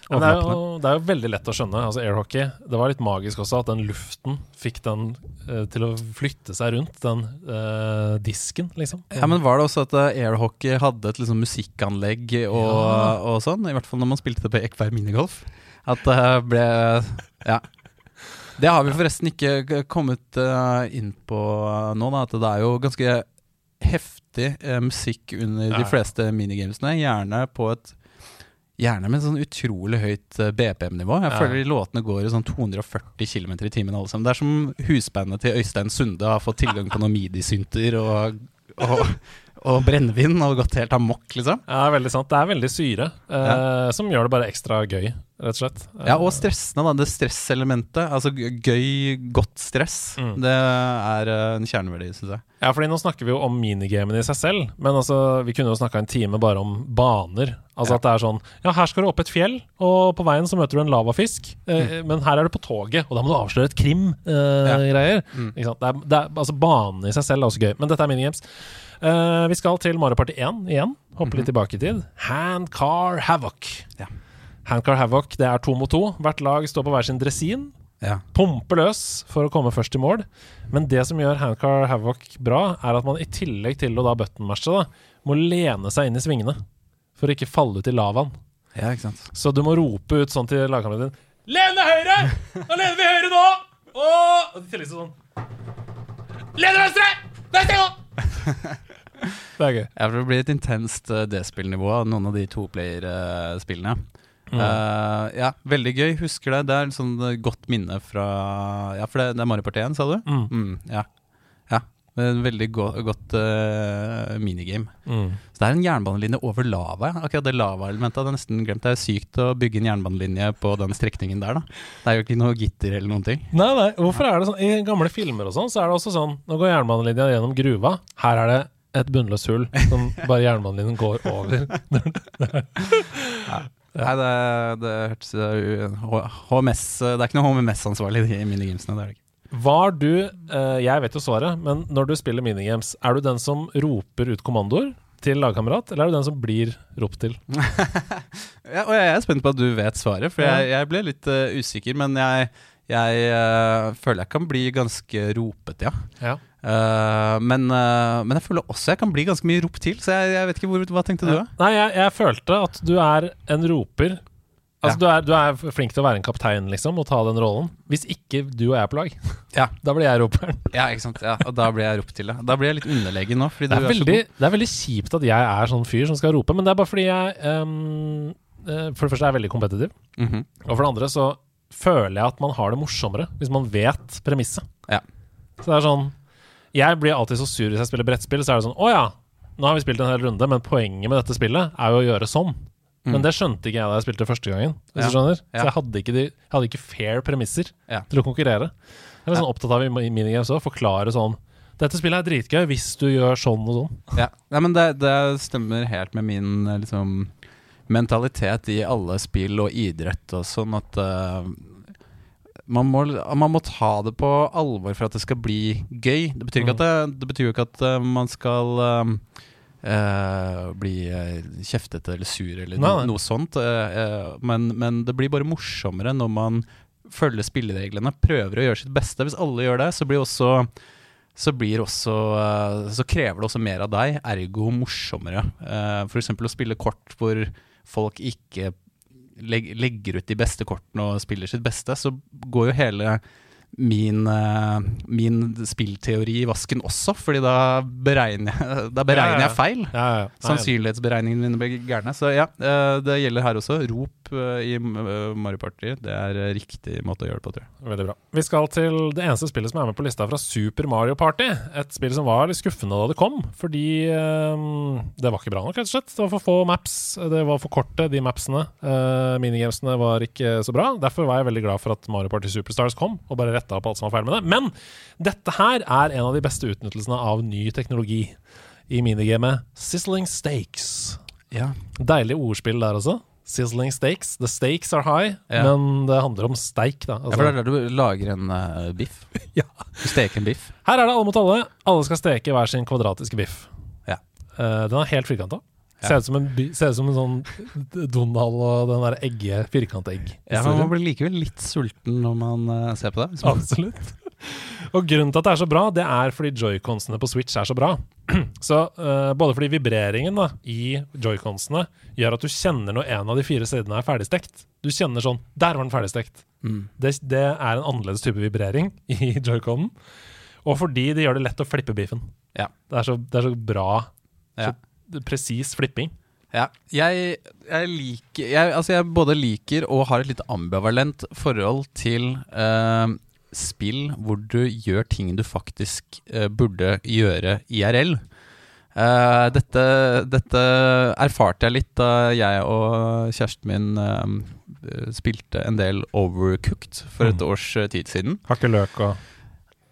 det er, jo, det er jo veldig lett å skjønne. Altså Airhockey. Det var litt magisk også at den luften fikk den eh, til å flytte seg rundt den eh, disken, liksom. Ja, men Var det også at eh, airhockey hadde et liksom musikkanlegg og, Ja. og sånn? I hvert fall når man spilte det på Ekberg minigolf. At det ble Ja. Det har vi forresten ikke kommet uh, inn på nå, da. At det er jo ganske heftig uh, musikk under Ja. de fleste minigamesene. Gjerne på et Gjerne med sånn utrolig høyt eh, BPM-nivå. Jeg føler de låtene går i sånn 240 km i timen alle sammen. Det er som husbandet til Øystein Sunde har fått tilgang på noen midi-synter og, og, og brennevin og gått helt amok, liksom. Ja, er veldig sant. Det er veldig syre, eh, som gjør det bare ekstra gøy, rett og slett. Ja, og stressende, da. Det stresselementet. Altså gøy, godt stress. Mm. Det er eh, en kjerneverdi, syns jeg. Ja, fordi nå snakker vi jo om minigamene i seg selv, men altså, vi kunne jo snakka en time bare om baner. Altså Ja. at det er sånn Ja, her skal du opp et fjell, og på veien så møter du en lavafisk, Mm. eh, men her er du på toget, og da må du avsløre et krim-greier. Mm. Ikke sant? Det er, det er, altså, banen i seg selv er også gøy, men dette er minigames. Eh, vi skal til Mario Party 1 igjen. Hoppe litt tilbake i tid. Handcar Havoc. Ja. Handcar Havoc det er to mot to. Hvert lag står på hver sin dresin Ja. pumper løs for å komme først i mål. Men det som gjør Handcar Havoc bra, er at man i tillegg til å da buttonmashe, da, må lene seg inn i svingene for å ikke falle ut i lavaen. ja, ikke sant. Så du må rope ut sånn til lagkameraten din Lene høyre! Da lener vi høyre nå! Og og i tillegg sånn Lene venstre! Venstre nå! det er gøy. Jeg tror det blir et intenst uh, D-spillnivå av noen av de toplayer-spillene. Mm. uh, ja, veldig gøy. Husker det. Det er et sånn eh, godt minne fra Ja, for det, det er Mario Party 1, sa du? Mm. Mm, ja. ja. Veldig go godt minigame. Mm. Så det er en jernbanelinje over lava. ja. Akkurat det lava-elementet hadde jeg nesten glemt. Det er sykt å bygge en jernbanelinje på den strekningen der, da. Det er jo ikke noe gitter eller noen ting. Nei, nei, hvorfor er det sånn I gamle filmer og sånn, så er det også sånn Nå går jernbanelinja gjennom gruva. Her er det et bunnløst hull som bare jernbanelinjen går over. Nei, det, det hørtes HMS Det er ikke noe HMS-ansvarlig i minigamesene. Det er det ikke. Var du eh, Jeg vet jo svaret, men når du spiller minigames, er du den som roper ut kommandoer til lagkamerat, eller er du den som blir ropt til? Ja, og jeg er spent på at du vet svaret, for jeg, jeg ble litt uh, usikker. Men jeg, jeg uh, føler jeg kan bli ganske ropete, ja. Ja. Uh, men, uh, men jeg føler også jeg kan bli ganske mye ropt til, så jeg, jeg vet ikke hvor, hva tenkte du? Ja. Nei, jeg, jeg følte at du er en roper. Altså, du, er, du er flink til å være en kaptein, liksom, og ta den rollen. Hvis ikke du og jeg er på lag, Ja. da blir jeg roperen. Ja, ikke sant? Ja, og da blir jeg ropt til, ja. Da blir jeg litt underlegen nå. Det er, er veldig, det er veldig kjipt at jeg er sånn fyr som skal rope, men det er bare fordi jeg um, For det første er jeg veldig kompetitiv, Mhm. og for det andre så føler jeg at man har det morsommere hvis man vet premisset. Ja. Så det er sånn Jeg blir alltid så sur hvis jeg spiller brettspill, så er det sånn Å ja, nå har vi spilt en hel runde, men poenget med dette spillet er jo å gjøre sånn. Mm. Men det skjønte ikke jeg da jeg spilte første gangen. Hvis Ja. du skjønner. Så jeg hadde ikke, de, jeg hadde ikke fair premisser Ja. til å konkurrere. Jeg er sånn opptatt av i minigames òg, forklare sånn Dette spillet er dritgøy hvis du gjør sånn og sånn. Ja, ja men det, det stemmer helt med min eh, liksom, mentalitet i alle spill og idrett og sånn at eh, man, må, man må ta det på alvor for at det skal bli gøy. Det betyr, ikke at det, det betyr ikke at eh, man skal eh, bli eh, kjeftete eller sur eller no, noe sånt. Uh, men, men det blir bare morsommere når man følger spillereglene, prøver å gjøre sitt beste. Hvis alle gjør det, så blir også så blir også Så krever det også mer av deg, ergo morsommere. Uh, F.eks. å spille kort hvor folk ikke legger ut de beste kortene og spiller sitt beste, så går jo hele min, eh, min spillteori i vasken også, fordi da beregner jeg, da beregner jeg feil. Ja, ja, ja. Sannsynlighetsberegningene mine blir gærne. Så ja, eh, det gjelder her også. Rop eh, i Mario Party. Det er riktig måte å gjøre det på, tror jeg. Veldig bra. Vi skal til det eneste spillet som er med på lista fra Super Mario Party. Et spill som var litt skuffende da det kom, fordi ehm, det var ikke bra nok, rett og slett. Det var for få maps, det var for korte, de mapsene. Uh, minigamesene var ikke så bra. Derfor var jeg veldig glad for at Mario Party Superstars kom, og bare retta opp alt som var feil med det. Men dette her er en av de beste utnyttelsene av ny teknologi i minigamet Sizzling Stakes. Ja. Deilig ordspill der også. Sizzling Stakes. The stakes are high, Ja. men det handler om steik, da. ja, for det er der du lager en uh, biff. Ja. Du steker en biff. Her er det alle mot alle. Alle skal steke hver sin kvadratiske biff. Ja. Uh, den er helt firkanta. Ser, ut som en by- ser ut som en sånn Donald og den der egge, firkantegg. Ja, men Man blir likevel litt sulten når man uh, ser på det. Absolutt. Og grunnen til at det er så bra, det er fordi joyconsene på Switch er så bra. Så uh, Både fordi vibreringen da, i joyconsene gjør at du kjenner når en av de fire sidene er ferdigstekt. Du kjenner sånn Der var den ferdigstekt. Mm. Det, det er en annerledes type vibrering i joyconen. Og fordi det gjør det lett å flippe beefen. Ja. Det er så, det er så bra, Ja. Presis flipping. Ja, jeg, jeg liker jeg, Altså jeg både liker og har et litt ambivalent forhold til uh, spill hvor du gjør ting du faktisk uh, burde gjøre IRL. Uh, dette, dette erfarte jeg litt da jeg og kjæresten min eh, spilte en del Overcooked for et Mm. års eh, tid siden. Hakke løk og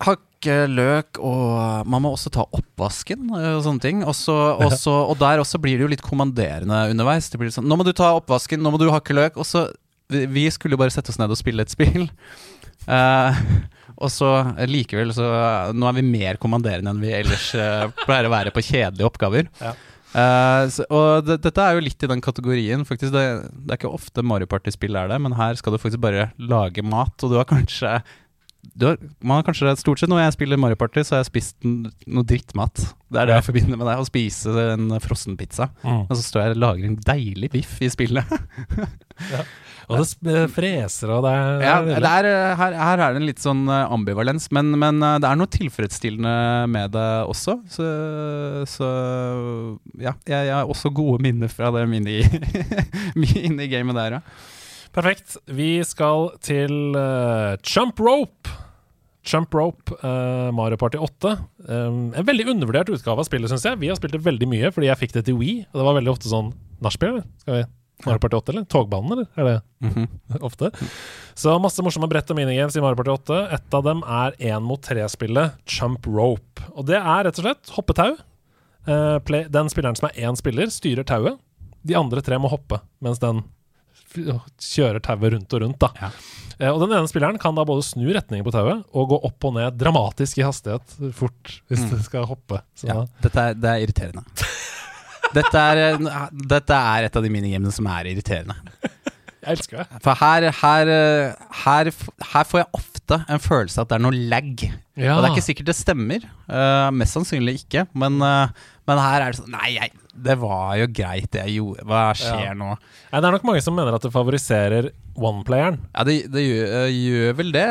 Hakke løk, og man må også ta oppvasken eh, og sånne ting. Og, også, og, der også blir det jo litt kommanderende underveis. Det blir sånn, Nå må du ta oppvasken, nå må du hakke løk. Og så Vi, skulle jo bare sette oss ned og spille et spill. Uh, og så eh, likevel så Nå er vi mer kommanderende enn vi ellers uh, pleier å være på kjedelige oppgaver. Ja. Uh, så, og det, dette er jo litt i den kategorien. Faktisk det, det er ikke ofte Mario Party-spill er det, men her skal du faktisk bare lage mat, og du har kanskje har, man har kanskje Stort sett når jeg spiller Mario Party, så har jeg spist noe drittmat. Det er det jeg forbinder med det. Å spise en frossenpizza. mm. Og så står jeg og lager en deilig biff i spillet. Og det freser, og det er, Ja, det er er, eh, her, her er det en litt sånn eh, ambivalens, men, men eh, det er noe tilfredsstillende med det også. Så, så ja, jeg, jeg har også gode minner fra det mini- minigamet der, ja. Perfekt. Vi skal til uh, jump Rope. Chump Rope, uh, Mario Party 8. Um, en veldig undervurdert utgave av spillet, syns jeg. Vi har spilt det veldig mye fordi jeg fikk det til Wii. Og det var veldig ofte sånn nachspiel. Skal vi Mario Party 8, eller? Togbanen, eller? Er det Mhm. ofte? Så masse morsomme brett og minigames i Mario Party 8. Et av dem er én mot tre-spillet Chump Rope. Og det er rett og slett hoppetau. Uh, play, den spilleren som er én spiller, styrer tauet. De andre tre må hoppe, mens den kjører tauet rundt og rundt. da. Ja. Eh, og den ene spilleren kan da både snu retningen på tauet og gå opp og ned dramatisk i hastighet fort hvis Mm. det skal hoppe. Så Ja, dette er, det er irriterende. Dette er, eh, dette er et av de minigamene som er irriterende. jeg elsker det. For her, her, eh, her, her får jeg ofte en følelse av at det er noe lag. Ja. Og det er ikke sikkert det stemmer. Uh, mest sannsynlig ikke. Men, uh, men her er det sånn Nei, jeg, det var jo greit, det jeg gjorde. Hva skjer Ja. nå? Nei, det er nok mange som mener at det favoriserer one-playeren. Ja, det, det gjør, eh, gjør vel det.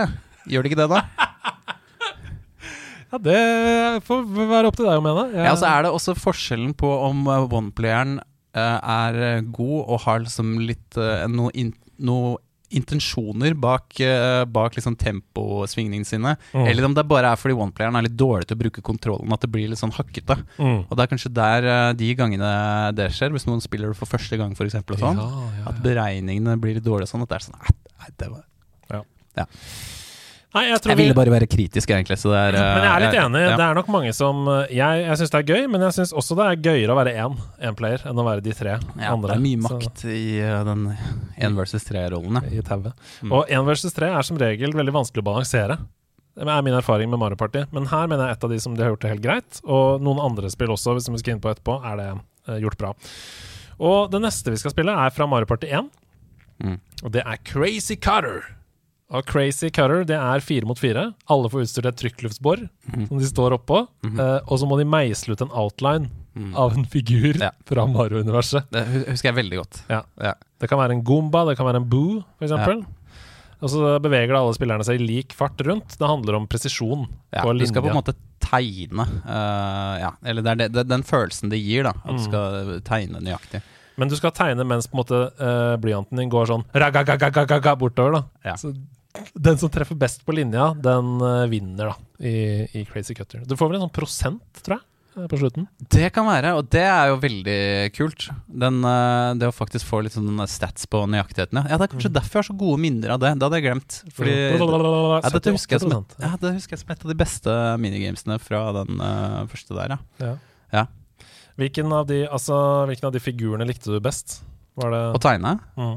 Gjør det ikke det, da? Ja, det får være opp til deg å mene. Jeg- Ja, så er det også forskjellen på om one-playeren eh, er eh, god og har liksom litt noe, in, noe intensjoner bak, uh, bak liksom temposvingningene sine, Mm. eller om det bare er fordi oneplayeren er litt dårlig til å bruke kontrollen, at det blir litt sånn hakkete. Mm. Og det er kanskje der uh, de gangene det skjer, hvis noen spiller det for første gang, f.eks., sånn, Ja, ja, at beregningene blir litt dårlige sånn, at det er sånn Nei, det var Nei, jeg Jeg ville bare være kritisk, egentlig, så det er Men jeg er litt eh, enig. ja. Det er nok mange som eh, Jeg, jeg syns det er gøy, men jeg syns også det er gøyere å være én én player enn å være de tre Ja, andre. det er mye Så- makt i uh, den én versus tre-rollen, i tauet. Mm. Og én versus tre er som regel veldig vanskelig å balansere. Det er min erfaring med Mario Party. Men her mener jeg et av de som de har gjort det helt greit. Og noen andre spill også, hvis vi skal inn på etterpå, er det uh, gjort bra. Og det neste vi skal spille, er fra Mario Party 1. Mm. Og det er Crazy Cutter. Og Crazy Cutter det er fire mot fire. Alle får utstyrt et trykkluftsbor mm. som de står oppå. Mm eh, og så må de meisle ut en outline Mm. av en figur Ja. fra Mario-universet. Det husker jeg veldig godt. Ja. Ja. Det kan være en Goomba, det kan være en Boo, f.eks. Og så beveger alle spillerne seg i lik fart rundt. Det handler om presisjon Ja, på du skal på en måte tegne uh, Ja, eller det er det, det, den følelsen det gir, da. At Mm. du skal tegne nøyaktig. Men du skal tegne mens på en måte uh, blyanten din går sånn ragagagagaga bortover. da Ja. Så Den som treffer best på linja, den uh, vinner da i, i Crazy Cutter. Du får vel en sånn prosent, tror jeg, eh, på slutten. Det kan være, og det er jo veldig kult. Den, uh, det å faktisk få litt sånn stats på nøyaktigheten. Ja, det er kanskje derfor jeg har så gode minner av det. Det hadde jeg glemt. Fordi ja, dette husker jeg som et, ja, det husker jeg som et av de beste minigamesene fra den første der, ja. Ja. Ja. Hvilken, av de, altså, hvilken av de figurene likte du best? Var det Å tegne. mm.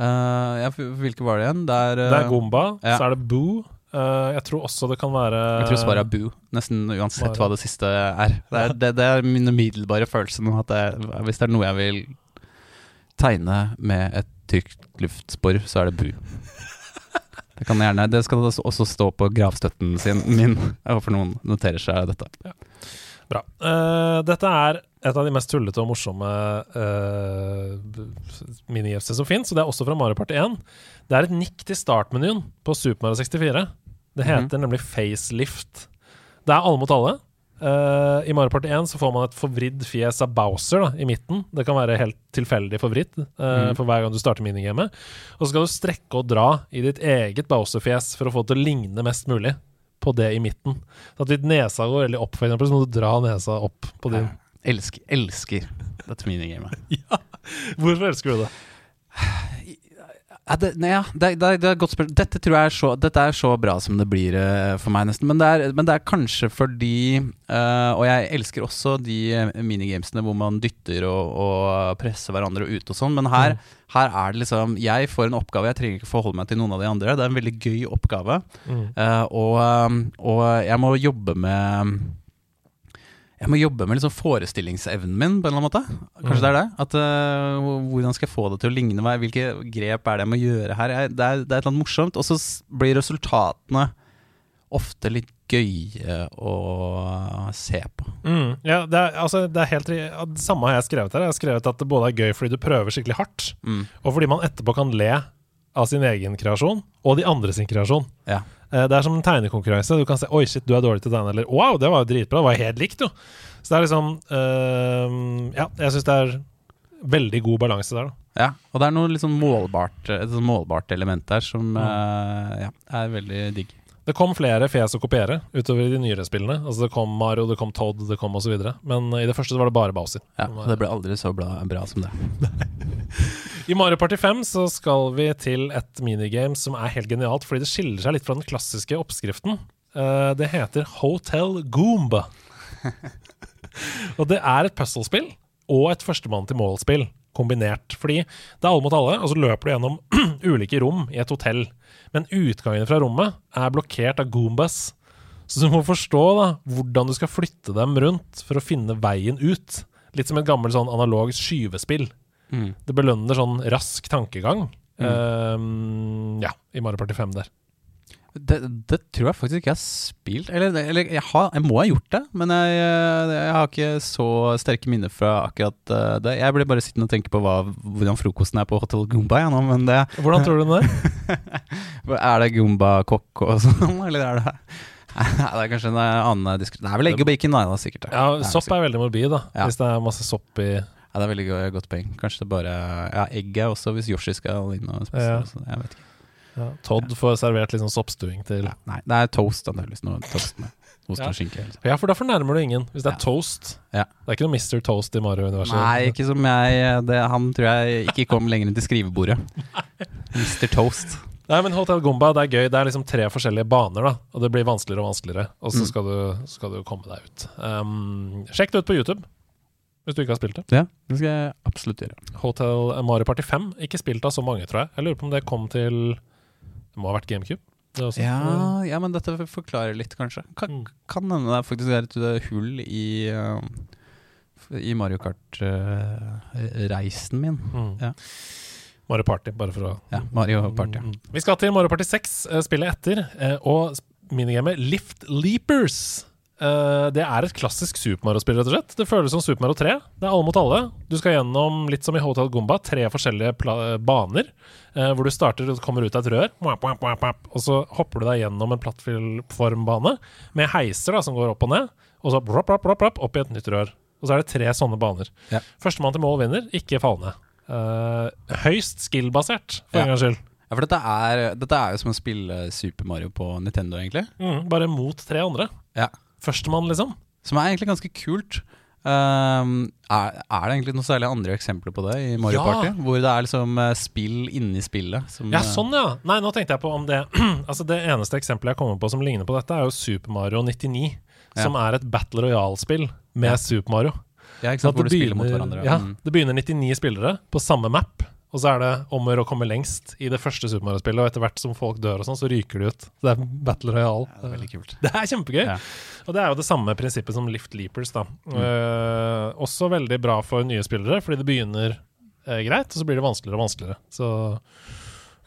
Uh, ja, hvilke var det igjen? Det er, Det er Goomba, ja. så er det Boo. Uh, jeg tror også det kan være Jeg tror svaret er Boo, nesten uansett Bare- hva det siste er. Det er, det, det er min umiddelbare følelse nå, at det, hvis det er noe jeg vil tegne med et trygt luftspor, så er det Boo. Det, kan gjerne, det skal også stå på gravstøtten sin min. Jeg håper noen noterer seg dette. Bra. Uh, dette er et av de mest tullete og morsomme uh, mini-FC som fins, og det er også fra Mario Party 1. Det er et nikk til startmenyen på Super Mario 64. Det heter nemlig Facelift. Det er alle mot alle. Uh, I Mario Party 1 så får man et forvridd fjes av Bowser da, i midten. Det kan være helt tilfeldig forvridd uh, mm. for hver gang du starter minigamet. Og så skal du strekke og dra i ditt eget Bowser-fjes for å få det til å ligne mest mulig på det i midten. Så at hvis nesa går veldig opp, for eksempel, så må du dra nesa opp på din Elsker, elsker dette minigamet. Ja. Hvorfor elsker du det? Ja, det, nei, ja, det, det, det er et godt spørsmål. Dette tror jeg er så, dette er så bra som det blir uh, for meg, nesten. Men det er, men det er kanskje fordi uh, Og jeg elsker også de eh, minigamesene hvor man dytter og, og presser hverandre ut og sånn, men her, her er det liksom Jeg får en oppgave, jeg trenger ikke forholde meg til noen av de andre. Det er en veldig gøy oppgave, Mm. Uh, og, og jeg må jobbe med jeg må jobbe med liksom forestillingsevnen min, på en eller annen måte. Kanskje Mm. det er det? At, uh, hvordan skal jeg få det til å ligne meg? Hvilke grep er det jeg må gjøre her? Jeg, det, er, det er et eller annet morsomt. Og så blir resultatene ofte litt gøye å se på. Mm. Ja, det er, altså, det er helt Det samme har jeg skrevet her. Jeg har skrevet at det både er gøy fordi du prøver skikkelig hardt, Mm. og fordi man etterpå kan le av sin egen kreasjon og de andre sin kreasjon. Ja. Eh, Det er som en tegnekonkurranse. Du kan se 'oi, shit, du er dårlig til den', eller 'wow, det var jo dritbra', det var helt likt, jo. Så det er liksom eh, Ja, jeg syns det er veldig god balanse der, da. ja. Og det er noe sånn målbart, et sånn målbart element der som Mm. øh, ja, er veldig digg. Det kom flere fjes å kopiere utover i de nyere spillene. Altså Det kom Mario, det kom Todd, det kom osv. Men i det første så var det bare Bowser. Ja, og det ble aldri så bra, bra som det. I Mario Party 5 så skal vi til et minigame som er helt genialt, fordi det skiller seg litt fra den klassiske oppskriften. Eh, det heter Hotel Goomba. og det er et puslespill og et førstemann til mål-spill kombinert. Fordi det er alle mot alle, og så løper du gjennom ulike rom i et hotell. Men utgangene fra rommet er blokkert av Goombas. Så du må forstå da hvordan du skal flytte dem rundt for å finne veien ut. Litt som et gammelt sånn analogt skyvespill. Mm. Det belønner sånn rask tankegang. Ehm, ja, i Mario Party 5 der. Det, det tror jeg faktisk ikke jeg har spilt. Eller, eller jeg, har, jeg må ha gjort det, men jeg, jeg har ikke så sterke minner fra akkurat eh, det. Jeg ble bare sittende og tenke på hva, hvordan frokosten er på Hotel Goomba. Ja, nå, men det, Hvordan tror du den er? er det Goomba-kokk og sånn, eller er det Nei, det er kanskje en annen diskusjon. Det er vel egg og bacon, nei da, sikkert. det. Ja, Sopp er veldig morbid, da. Ja. Hvis det er masse sopp i ja, det er veldig godt poeng. Kanskje det bare Ja, egg er også hvis Yoshi skal inn og spise. Ja. så Jeg vet ikke. Ja. Todd får servert sånn soppstuing til Ja, nei, det er toast, antakeligvis. Noe toast med ost Ja. og skinke. Liksom. Ja, for da fornærmer du ingen. Hvis det er toast. Ja. Det er ikke noe Mr. Toast i Mario-universet. Nei, ikke som jeg det, Han tror jeg ikke kom lenger enn til skrivebordet. Mr. Toast. Nei, men Hotel Gomba, det er gøy. Det er liksom tre forskjellige baner, da. Og det blir vanskeligere og vanskeligere. Og så Mm. skal, du, skal du komme deg ut. Um, sjekk det ut på YouTube, hvis du ikke har spilt det. Ja, det skal jeg absolutt gjøre. Hotel Mario Party 5. Ikke spilt av så mange, tror jeg. Jeg lurer på om det kom til må ha vært GameCube. Det også. Ja, ja, men dette forklarer litt, kanskje. Kan, Mm. kan hende det faktisk er et uh, hull i uh, I Mario Kart-reisen min. Mm. Ja. Mario Party, bare for å Ja, Mario Party. Mm. Vi skal til Mario Party 6, uh, spillet etter, eh, og minigamet Lift Leapers. Eh, det er et klassisk Super Mario-spill, rett og slett. Det føles som Super Mario 3. Det er alle mot alle. Du skal gjennom, litt som i Hotel Gumba, tre forskjellige pla baner. eh, hvor du starter og kommer ut av et rør, og så hopper du deg gjennom en plattformbane med heiser da, som går opp og ned, og så opp i et nytt rør. Og så er det tre sånne baner. Ja. Førstemann til mål vinner, ikke fall ned. Eh, høyst skill-basert, for Ja. en gangs skyld. Ja, for dette er, dette er jo som å spille Super Mario på Nintendo, egentlig. Mm, bare mot tre andre. Ja. Førstemann, liksom. Som er egentlig ganske kult. Um, er, er det egentlig noe særlig andre eksempler på det i Mario Ja. Party? Hvor det er liksom uh, spill inni spillet? Som, Ja, eh, sånn, ja. Nei, nå tenkte jeg på om det Altså, det eneste eksempelet jeg kommer på som ligner på dette, er jo Super Mario 99. Ja. Som er et Battle Royale-spill med Ja. Super Mario. Ja, ikke sant, hvor du begynner, spiller mot hverandre. Ja, Mm. det begynner 99 spillere på samme map. Og så er det om å komme lengst i det første Super Mario-spillet, og etter hvert som folk dør og sånn, så ryker de ut. Så det er Battle Royale. Ja, det er veldig kult. Det er kjempegøy! Ja. Og det er jo det samme prinsippet som Lift Leapers. da Eh, Også veldig bra for nye spillere, fordi det begynner eh, greit, og så blir det vanskeligere og vanskeligere. Så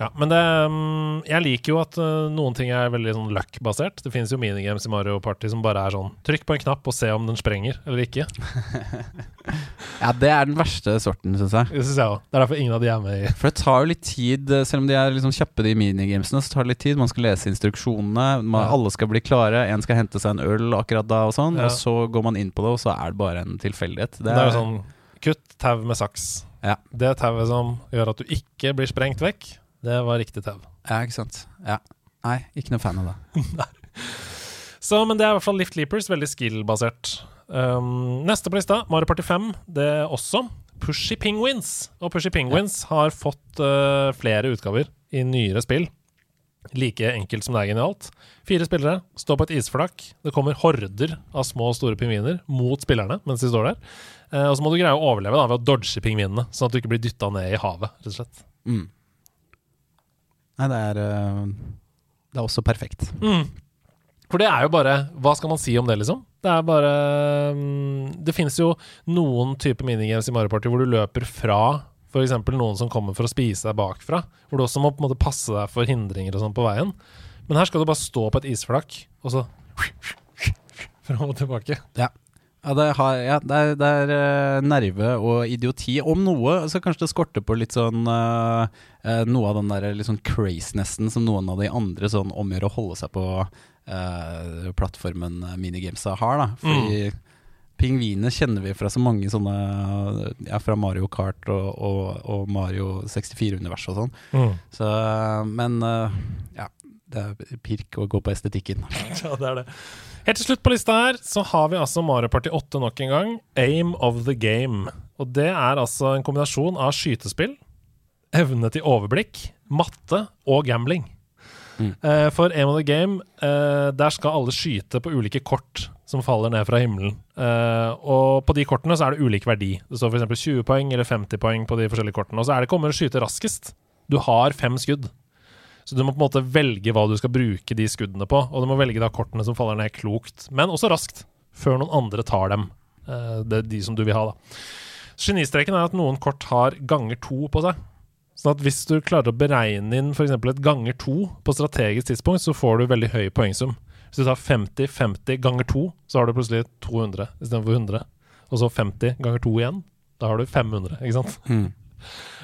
ja, Men det mm, Jeg liker jo at eh, noen ting er veldig sånn luck-basert. Det finnes jo minigames i Mario Party som bare er sånn trykk på en knapp og se om den sprenger eller ikke. Ja, det er den verste sorten, syns jeg. Det synes jeg også. Det er derfor ingen av de er med i For det tar jo litt tid, eh, selv om de er liksom kjappe, de minigamesene, så tar det litt tid. Man skal lese instruksjonene, man, alle skal bli klare, en skal hente seg en øl akkurat da, og sånn. Ja. Og så går man inn på det, og så er det bare en tilfeldighet. Det er jo sånn kutt tau med saks. Ja. Det tauet som gjør at du ikke blir sprengt vekk, det var riktig tau. Ja, ikke sant. Ja. Nei, ikke noe fan av det. Så, men det er i hvert fall Lift Leapers, veldig skill-basert. Um, neste på lista, Mario Party 5. Det er også Pushy Penguins. Og Pushy Penguins har fått uh, flere utgaver i nyere spill. Like enkelt som det er genialt. Fire spillere står på et isflak. Det kommer horder av små og store pingviner mot spillerne mens de står der. Uh, og så må du greie å overleve da, ved å dodge pingvinene, sånn at du ikke blir dytta ned i havet. rett og slett. Mm. Nei, det er eh, Det er også perfekt. Mm. For det er jo bare Hva skal man si om det, liksom? Det er bare mm, Det finnes jo noen type minigames i Mario Party hvor du løper fra f.eks. noen som kommer for å spise deg bakfra. Hvor du også må på en måte passe deg for hindringer og sånn på veien. Men her skal du bare stå på et isflak, og så fram og tilbake. Ja. Ja, det, har, ja, det er, det er eh, nerve og idioti. Om noe så kanskje det skorter på litt sånn eh, Noe av den der litt sånn crazinessen som noen av de andre sånn omgjør å holde seg på uh, plattformen minigamesa har, da. Fordi pingviner kjenner vi fra så mange sånne Ja, fra Mario Kart og, og, og Mario 64-universet og sånn. Mm. Så Men uh, ja. Det er pirk å gå på estetikken. Ja, det er det. Helt til slutt på lista her så har vi altså Mario Party 8 nok en gang. Aim of the game. Og det er altså en kombinasjon av skytespill, evne til overblikk, matte og gambling. Mm. Eh, for Aim of the game, eh, der skal alle skyte på ulike kort som faller ned fra himmelen. Eh, og på de kortene så er det ulik verdi. Det står f.eks. 20 poeng eller 50 poeng på de forskjellige kortene. Og så er det ikke om å skyte raskest. Du har fem skudd. Så du må på en måte velge hva du skal bruke de skuddene på. Og du må velge da kortene som faller ned klokt, men også raskt. Før noen andre tar dem. Eh, det er de som du vil ha, da. Genistreken er at noen kort har ganger to på seg. Sånn at hvis du klarer å beregne inn f.eks. et ganger to på strategisk tidspunkt, så får du veldig høy poengsum. Hvis du tar 50, 50 ganger to, så har du plutselig 200 istedenfor 100. Og så 50 ganger to igjen. Da har du 500, ikke sant? Mm.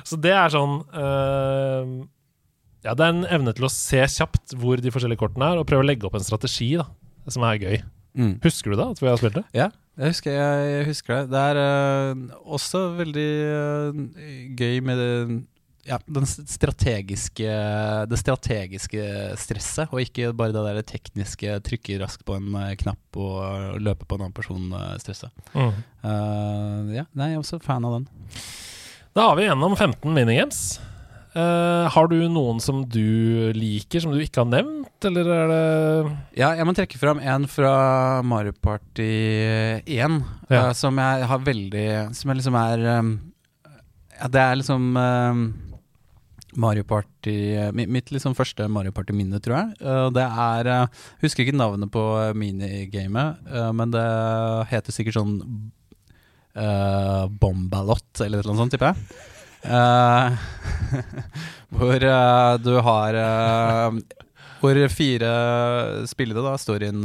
Så det er sånn øh, Ja, det er en evne til å se kjapt hvor de forskjellige kortene er, og prøve å legge opp en strategi da, som er gøy. Mm. Husker du da At vi har spilt det? Ja, jeg husker, jeg, jeg husker det. Det er uh, også veldig uh, gøy med det, ja, den strategiske, det strategiske stresset, og ikke bare det der tekniske trykke raskt på en øh, knapp og løpe på en annen person-stresset. Mm. ja, nei, jeg er også fan av den. Da har vi gjennom 15 minigames. Eh, har du noen som du liker, som du ikke har nevnt, eller er det Ja, jeg må trekke fram en fra Mario Party 1, Ja. uh, som jeg har veldig Som jeg liksom er um, Ja, det er liksom um, Mario Party Mitt, mitt liksom første Mario Party-minne, tror jeg. Uh, det er uh, Husker ikke navnet på minigamet, men det heter sikkert sånn Bombalott, eller noe sånt, tipper jeg. Uh, hvor uh, du har uh, Hvor fire spillere da står i en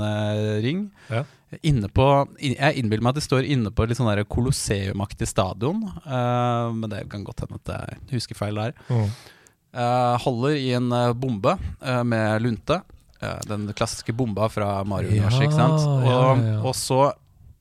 ring. Ja. Inne på Jeg innbiller meg at de står inne på litt sånn Colosseum-aktig stadion. Men det kan godt hende at jeg husker feil der. mm. Holder i en bombe med lunte. Den klassiske bomba fra Mario-universet. Ja, ikke sant? Og, ja, ja. og så,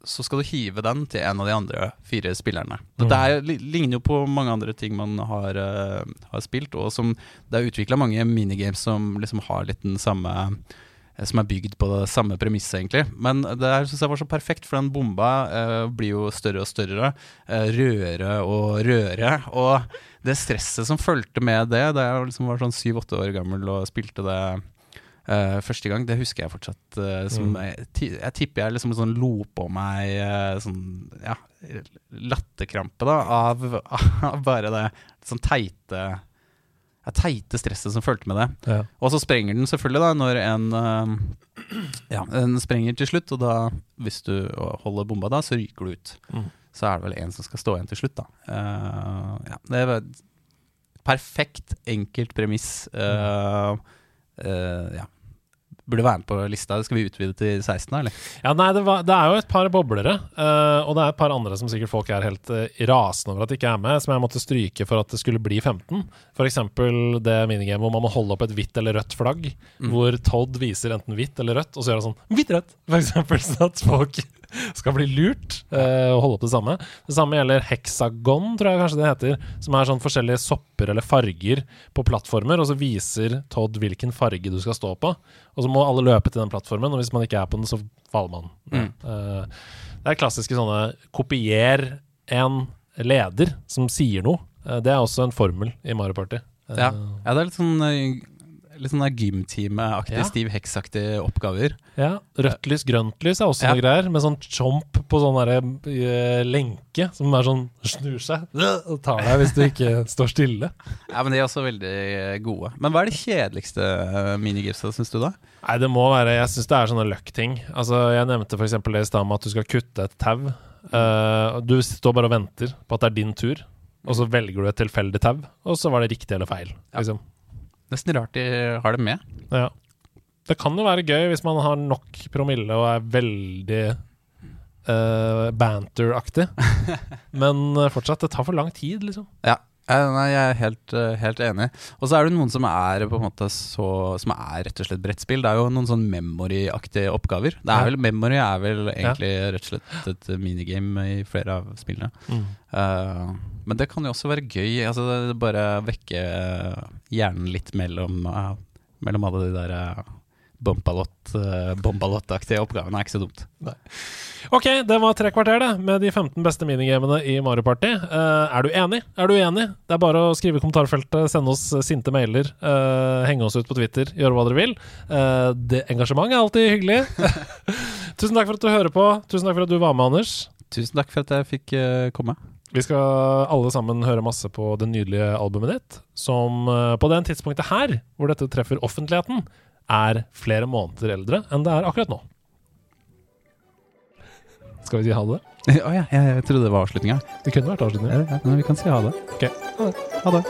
så skal du hive den til en av de andre fire spillerne. Dette er, ligner jo på mange andre ting man har, uh, har spilt, og som det er utvikla mange minigames som liksom har litt den samme eh, som er bygd på det samme premisset, egentlig. Men det her synes jeg var så perfekt, for den bomba eh, blir jo større og større. Eh, rødere og rødere. Og det stresset som fulgte med det, da jeg liksom var sånn syv-åtte år gammel og spilte det eh, første gang, det husker jeg fortsatt Uh, som Mm. jeg, jeg tipper jeg liksom sånn lo på meg uh, sånn ja, latterkrampe da, av, av bare det sånn teite ja, teite stresset som fulgte med det. Ja. Og så sprenger den selvfølgelig da når en Ja, den sprenger til slutt, og da, hvis du holder bomba da, så ryker du ut. Mm. Så er det vel en som skal stå igjen til slutt, da. Ja, det er perfekt, enkelt premiss. Uh, eh, ja. Burde være med på lista. Skal vi utvide til 16, da, eller? Ja, nei, det, var, det er jo et par boblere, Uh, og det er et par andre som sikkert folk er helt uh, rasende over at de ikke er med, som jeg måtte stryke for at det skulle bli 15. For eksempel det minigamet hvor man må holde opp et hvitt eller rødt flagg, Mm. hvor Todd viser enten hvitt eller rødt, og så gjør han sånn hvitt-rødt, for eksempel, sånn at folk skal bli lurt uh, og holde opp det samme. Det samme gjelder heksagon, tror jeg kanskje det heter, som er sånn forskjellige sopper eller farger på plattformer, og så viser Todd hvilken farge du skal stå på. Og så må alle løpe til den plattformen, og hvis man ikke er på den, så faller man. Mm. Uh, det er klassiske sånne kopier en leder som sier noe. Eh, det er også en formel i Mario Party. Eh, Ja. ja, det er litt sånn eh, Litt sånn gymtimeaktig, Ja. Steve Hex-aktige oppgaver. Ja, Rødt lys, grønt lys er også Ja. noe greier, med sånn chomp på sånn derre eh, lenke som er sånn snur seg og tar deg hvis du ikke står stille. Ja, men De er også veldig eh, gode. Men hva er det kjedeligste minigipset, minigipsa, syns du, da? Nei, det må være Jeg syns det er sånne løkk ting Altså, jeg nevnte f.eks. det i stad med at du skal kutte et tau. Uh, du står bare og venter på at det er din tur, og så velger du et tilfeldig tau, og så var det riktig eller feil. Ja. Nesten rart de har det med. Ja. Det kan jo være gøy hvis man har nok promille og er veldig uh, banter-aktig. Men eh, fortsatt, det tar for lang tid, liksom. Ja, nei, jeg er helt, eh, helt enig. Og så er det noen som er på en måte så Som er rett og slett brettspill. Det er jo noen sånn memory-aktige oppgaver. Det er vel, Memory er vel egentlig rett og slett et minigame i flere av spillene. Eh, men det kan jo også være gøy. Altså det, bare vekke eh, hjernen litt mellom, eh, mellom alle de der uh, Bombalott-aktige bombalottaktige oppgavene. er ikke så dumt. Nei. Ok, det var tre kvarter, det, med de 15 beste minigamene i Mario Party. Uh, er du enig? Er du uenig? Det er bare å skrive i kommentarfeltet, sende oss sinte mailer, uh, henge oss ut på Twitter, gjøre hva dere vil. Uh, det Engasjement er alltid hyggelig. Tusen takk for at du hører på. Tusen takk for at du var med, Anders. Tusen takk for at jeg fikk eh, komme. Vi skal alle sammen høre masse på det nydelige albumet ditt, som eh, på den tidspunktet her, hvor dette treffer offentligheten, er flere måneder eldre enn det er akkurat nå. Skal vi si ha det? Å ja, jeg, trodde det var avslutninga. Det kunne vært avslutning. Ja, men vi kan si ha det. Ok, ha det. Ha det.